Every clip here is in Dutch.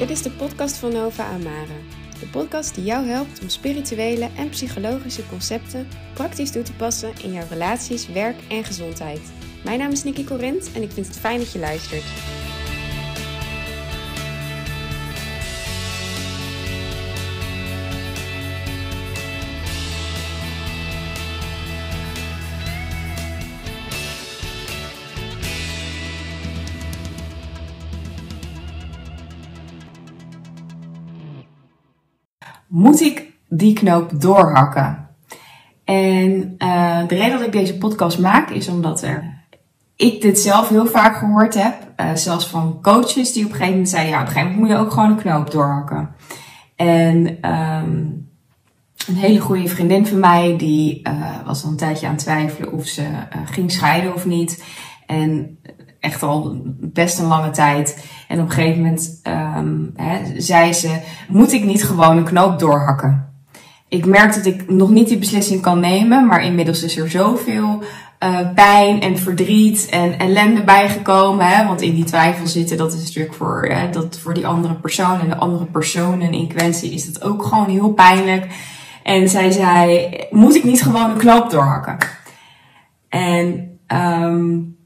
Dit is de podcast van Nova Amara. De podcast die jou helpt om spirituele en psychologische concepten praktisch toe te passen in jouw relaties, werk en gezondheid. Mijn naam is Nikki Corint en ik vind het fijn dat je luistert. Moet ik die knoop doorhakken? En uh, de reden dat ik deze podcast maak is omdat er, ik dit zelf heel vaak gehoord heb. Uh, zelfs van coaches die op een gegeven moment zeiden, ja op een gegeven moment moet je ook gewoon een knoop doorhakken. En um, een hele goede vriendin van mij, die uh, was al een tijdje aan het twijfelen of ze ging scheiden of niet. En echt al best een lange tijd. En op een gegeven moment um, zei ze, moet ik niet gewoon een knoop doorhakken? Ik merk dat ik nog niet die beslissing kan nemen, maar inmiddels is er zoveel uh, pijn en verdriet en ellende bijgekomen. Hè? Want in die twijfel zitten, dat is natuurlijk voor, hè, dat voor die andere persoon en de andere personen in kwestie is dat ook gewoon heel pijnlijk. En zij zei, moet ik niet gewoon een knoop doorhakken? En um,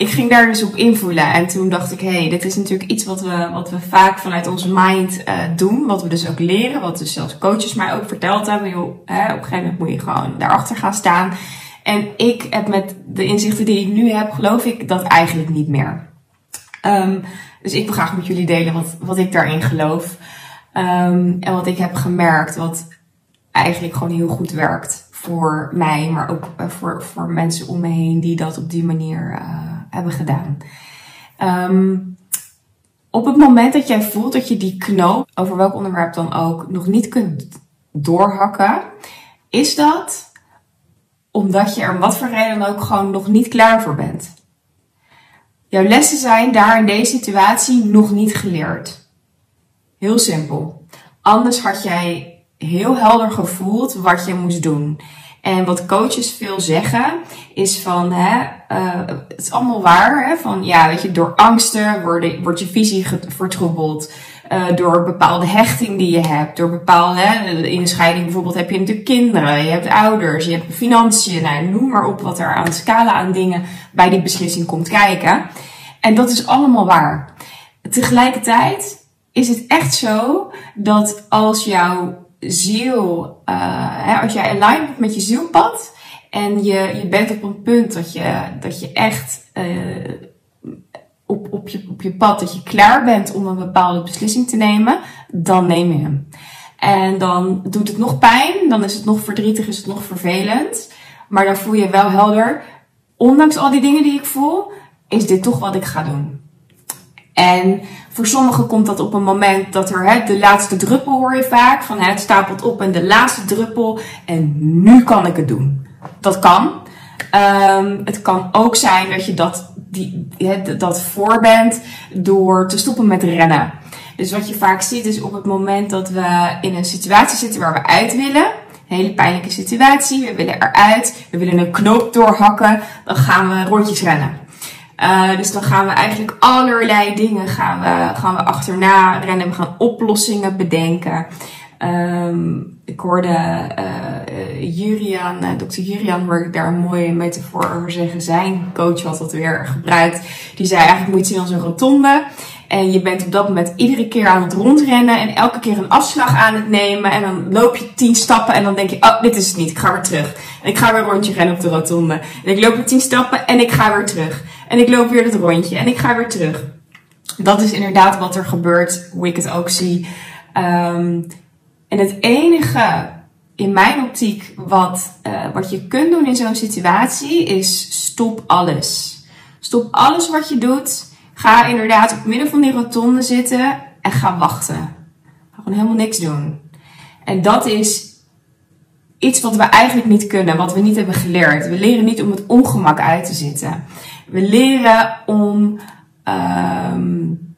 ik ging daar dus op invoelen. En toen dacht ik, hé, hey, dit is natuurlijk iets wat we, wat we vaak vanuit onze mind uh, doen. Wat we dus ook leren. Wat dus zelfs coaches mij ook verteld hebben. Joh, hè, op een gegeven moment moet je gewoon daarachter gaan staan. En ik heb met de inzichten die ik nu heb, geloof ik dat eigenlijk niet meer. Um, dus ik wil graag met jullie delen wat, wat ik daarin geloof. Um, en wat ik heb gemerkt, wat eigenlijk gewoon heel goed werkt voor mij, maar ook uh, voor, voor mensen om me heen die dat op die manier uh, hebben gedaan. Um, op het moment dat jij voelt dat je die knoop, over welk onderwerp dan ook, nog niet kunt doorhakken, is dat omdat je er wat voor reden dan ook gewoon nog niet klaar voor bent. Jouw lessen zijn daar in deze situatie nog niet geleerd. Heel simpel. Anders had jij heel helder gevoeld wat je moest doen. En wat coaches veel zeggen, is van, hè, uh, het is allemaal waar, hè, van, ja, weet je, door angsten wordt, je visie vertroebeld. Uh, door bepaalde hechting die je hebt, door bepaalde, hè, in de scheiding bijvoorbeeld heb je natuurlijk kinderen, je hebt ouders, je hebt financiën, nou, noem maar op wat er aan scala aan dingen bij die beslissing komt kijken. En dat is allemaal waar. Tegelijkertijd is het echt zo dat als jouw ziel, hè, als jij aligned bent met je zielpad en je, je bent op een punt dat je, dat je echt uh, op, op, je, op je pad, dat je klaar bent om een bepaalde beslissing te nemen, dan neem je hem. En dan doet het nog pijn, dan is het nog verdrietig, is het nog vervelend. Maar dan voel je wel helder, ondanks al die dingen die ik voel, is dit toch wat ik ga doen. En voor sommigen komt dat op een moment dat er hè, de laatste druppel hoor je vaak. Van het stapelt op en de laatste druppel. En nu kan ik het doen. Dat kan. Um, het kan ook zijn dat je dat, die, hè, dat voor bent door te stoppen met rennen. Dus wat je vaak ziet is op het moment dat we in een situatie zitten waar we uit willen. Een hele pijnlijke situatie. We willen eruit. We willen een knoop doorhakken. Dan gaan we rondjes rennen. Uh, dus dan gaan we eigenlijk allerlei dingen gaan we, gaan we achterna rennen. We gaan oplossingen bedenken. Um, ik hoorde uh, Jurian, uh, dokter Jurian, hoorde ik daar een mooie metafoor over zeggen. Zijn coach had dat weer gebruikt. Die zei eigenlijk moet je zien als een rotonde. En je bent op dat moment iedere keer aan het rondrennen en elke keer een afslag aan het nemen. En dan loop je tien stappen en dan denk je, oh, dit is het niet. Ik ga weer terug. En ik ga weer een rondje rennen op de rotonde. En ik loop weer tien stappen en ik ga weer terug. En ik loop weer het rondje en ik ga weer terug. Dat is inderdaad wat er gebeurt, hoe ik het ook zie. Um, en het enige in mijn optiek wat, uh, wat je kunt doen in zo'n situatie is stop alles. Stop alles wat je doet. Ga inderdaad op midden van die rotonde zitten en ga wachten. Ga gewoon helemaal niks doen. En dat is iets wat we eigenlijk niet kunnen, wat we niet hebben geleerd. We leren niet om het ongemak uit te zitten. We leren om. Um,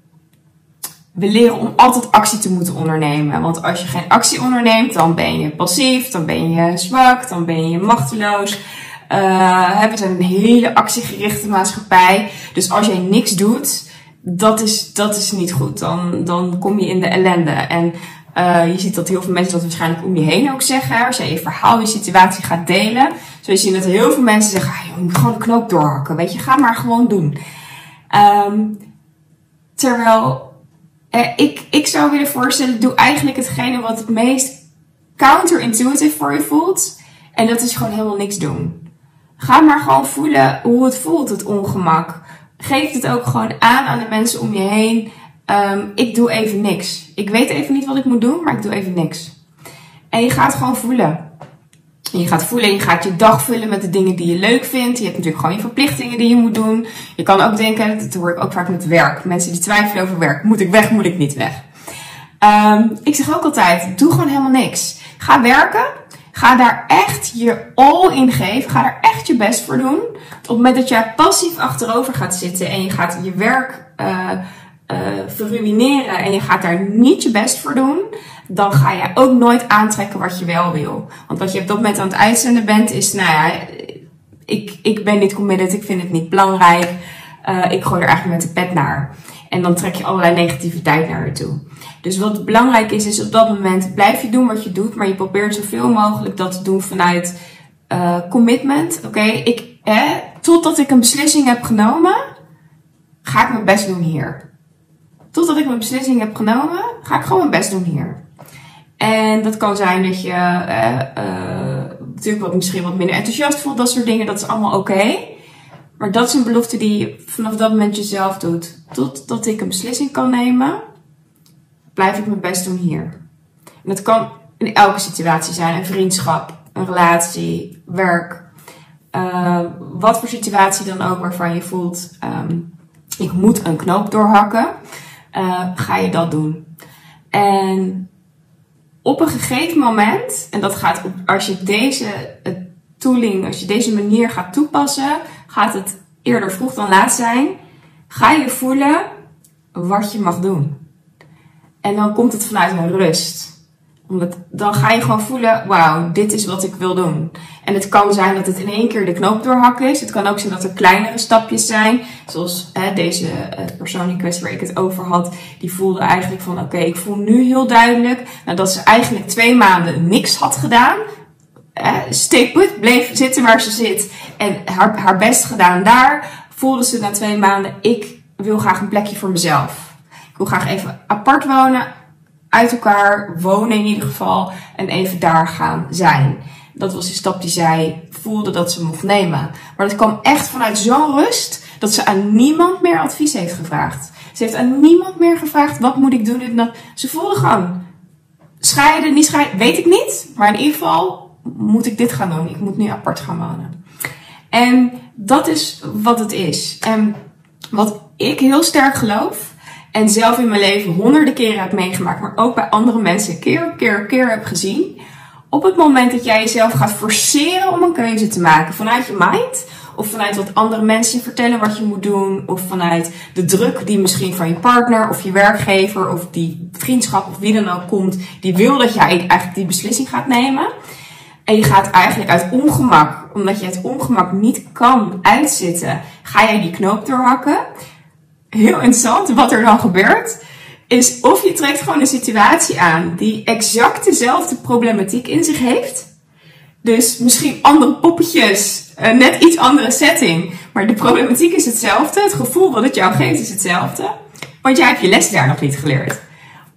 we leren om altijd actie te moeten ondernemen. Want als je geen actie onderneemt, dan ben je passief, dan ben je zwak, dan ben je machteloos. Uh, we zijn een hele actiegerichte maatschappij. Dus als jij niks doet, dat is, dat is niet goed. Dan, dan kom je in de ellende. En uh, je ziet dat heel veel mensen dat waarschijnlijk om je heen ook zeggen. Als jij je verhaal, je situatie gaat delen. Zo zie je dat heel veel mensen zeggen, ah, je moet gewoon de knoop doorhakken. Weet je, ga maar gewoon doen. Um, terwijl uh, ik, ik zou willen voorstellen, doe eigenlijk hetgene wat het meest counterintuitive voor je voelt. En dat is gewoon helemaal niks doen. Ga maar gewoon voelen hoe het voelt, het ongemak. Geef het ook gewoon aan aan de mensen om je heen. Um, ik doe even niks. Ik weet even niet wat ik moet doen, maar ik doe even niks. En je gaat gewoon voelen. En je gaat voelen, je gaat je dag vullen met de dingen die je leuk vindt. Je hebt natuurlijk gewoon je verplichtingen die je moet doen. Je kan ook denken, dat hoor ik ook vaak met werk. Mensen die twijfelen over werk. Moet ik weg, moet ik niet weg? Um, ik zeg ook altijd, doe gewoon helemaal niks. Ga werken. Ga daar echt je all in geven. Ga daar echt je best voor doen. Op het moment dat jij passief achterover gaat zitten en je gaat je werk uh, verruineren en je gaat daar niet je best voor doen, dan ga je ook nooit aantrekken wat je wel wil. Want wat je op dat moment aan het uitzenden bent, is, nou ja, ik, ik ben niet committed, ik vind het niet belangrijk, uh, ik gooi er eigenlijk met de pet naar. En dan trek je allerlei negativiteit naar je toe. Dus wat belangrijk is, is op dat moment blijf je doen wat je doet, maar je probeert zoveel mogelijk dat te doen vanuit uh, commitment. Oké, ik, eh, totdat ik een beslissing heb genomen, ga ik mijn best doen hier. Totdat ik mijn beslissing heb genomen, ga ik gewoon mijn best doen hier. En dat kan zijn dat je uh, uh, natuurlijk wat, misschien wat minder enthousiast voelt, dat soort dingen, dat is allemaal oké. Maar dat is een belofte die je vanaf dat moment jezelf doet. Totdat ik een beslissing kan nemen, blijf ik mijn best doen hier. En dat kan in elke situatie zijn. Een vriendschap, een relatie, werk. Uh, wat voor situatie dan ook waarvan je voelt, um, ik moet een knoop doorhakken. Uh, ga je dat doen. En op een gegeven moment, en dat gaat op, als je deze tooling, als je deze manier gaat toepassen, gaat het eerder vroeg dan laat zijn. Ga je voelen wat je mag doen. En dan komt het vanuit een rust. Omdat dan ga je gewoon voelen, wauw, dit is wat ik wil doen. En het kan zijn dat het in één keer de knoop doorhakken is. Het kan ook zijn dat er kleinere stapjes zijn. Zoals hè, deze uh, persoon in kwestie waar ik het over had. Die voelde eigenlijk van, oké, ik voel nu heel duidelijk. Nou, dat ze eigenlijk twee maanden niks had gedaan. Uh, stay put, bleef zitten waar ze zit. En haar, haar best gedaan daar. Voelde ze na twee maanden, ik wil graag een plekje voor mezelf. Ik wil graag even apart wonen, uit elkaar wonen in ieder geval en even daar gaan zijn. Dat was de stap die zij voelde dat ze mocht nemen. Maar dat kwam echt vanuit zo'n rust dat ze aan niemand meer advies heeft gevraagd. Ze heeft aan niemand meer gevraagd: wat moet ik doen? Ze voelde gewoon: scheiden, niet scheiden, weet ik niet. Maar in ieder geval moet ik dit gaan doen. Ik moet nu apart gaan wonen. En dat is wat het is. En wat ik heel sterk geloof, en zelf in mijn leven honderden keren heb meegemaakt, maar ook bij andere mensen keer op keer keer heb gezien. Op het moment dat jij jezelf gaat forceren om een keuze te maken vanuit je mind, of vanuit wat andere mensen vertellen wat je moet doen, of vanuit de druk die misschien van je partner of je werkgever of die vriendschap of wie dan ook komt, die wil dat jij eigenlijk die beslissing gaat nemen. En je gaat eigenlijk uit ongemak, omdat je het ongemak niet kan uitzitten, ga jij die knoop doorhakken heel interessant wat er dan gebeurt. Is of je trekt gewoon een situatie aan die exact dezelfde problematiek in zich heeft. Dus misschien andere poppetjes, uh, net iets andere setting. Maar de problematiek is hetzelfde. Het gevoel wat het jou geeft is hetzelfde. Want jij hebt je les daar nog niet geleerd.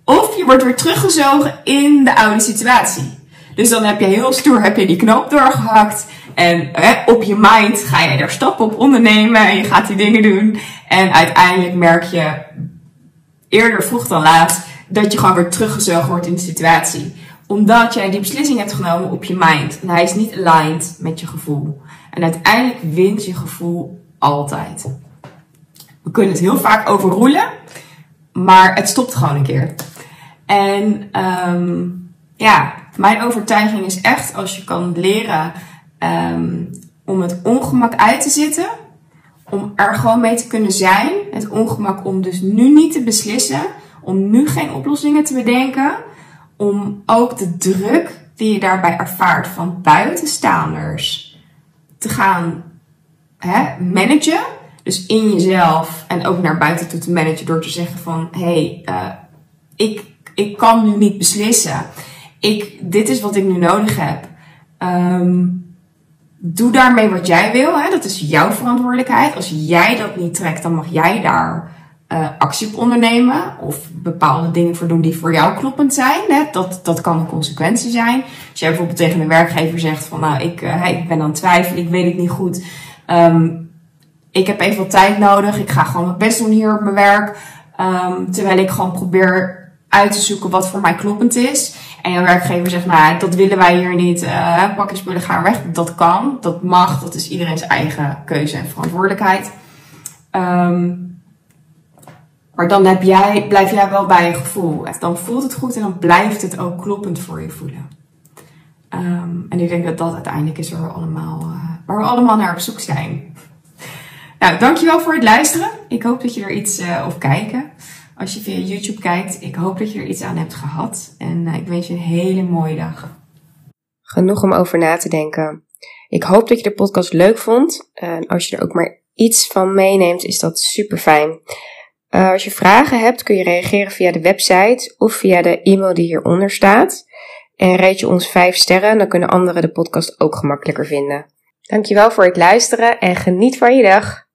Of je wordt weer teruggezogen in de oude situatie. Dus dan heb je heel stoer heb je die knoop doorgehakt. En op je mind ga je er stappen op ondernemen en je gaat die dingen doen. En uiteindelijk merk je eerder vroeg dan laat dat je gewoon weer teruggezogen wordt in de situatie. Omdat jij die beslissing hebt genomen op je mind. En hij is niet aligned met je gevoel. En uiteindelijk wint je gevoel altijd. We kunnen het heel vaak overroelen, maar het stopt gewoon een keer. En um, ja, mijn overtuiging is echt als je kan leren um, om het ongemak uit te zitten, om er gewoon mee te kunnen zijn. Het ongemak om dus nu niet te beslissen, om nu geen oplossingen te bedenken, om ook de druk die je daarbij ervaart van buitenstaanders te gaan hè, managen. Dus in jezelf en ook naar buiten toe te managen door te zeggen van hé, hey, uh, ik, ik kan nu niet beslissen. Ik, dit is wat ik nu nodig heb. Um, doe daarmee wat jij wil. Hè? Dat is jouw verantwoordelijkheid. Als jij dat niet trekt, dan mag jij daar uh, actie op ondernemen. Of bepaalde dingen voor doen die voor jou kloppend zijn. Hè? Dat, dat kan een consequentie zijn. Als jij bijvoorbeeld tegen een werkgever zegt van nou, ik, uh, ik ben aan het twijfelen, ik weet het niet goed. Um, ik heb even wat tijd nodig. Ik ga gewoon mijn best doen hier op mijn werk. Um, terwijl ik gewoon probeer uit te zoeken wat voor mij kloppend is. En jouw werkgever zegt, nou, dat willen wij hier niet. Uh, pak je spullen, gaan weg. Dat kan, dat mag. Dat is iedereen's eigen keuze en verantwoordelijkheid. Um, maar dan heb jij, blijf jij wel bij je gevoel. Dan voelt het goed en dan blijft het ook kloppend voor je voelen. Um, en ik denk dat dat uiteindelijk is waar we allemaal, waar we allemaal naar op zoek zijn. Nou, dankjewel voor het luisteren. Ik hoop dat je er iets uh, of kijken. Als je via YouTube kijkt, ik hoop dat je er iets aan hebt gehad. En uh, ik wens je een hele mooie dag. Genoeg om over na te denken. Ik hoop dat je de podcast leuk vond. Als je er ook maar iets van meeneemt, is dat super fijn. Uh, als je vragen hebt, kun je reageren via de website of via de e-mail die hieronder staat. En reed je ons 5 sterren, dan kunnen anderen de podcast ook gemakkelijker vinden. Dankjewel voor het luisteren en geniet van je dag.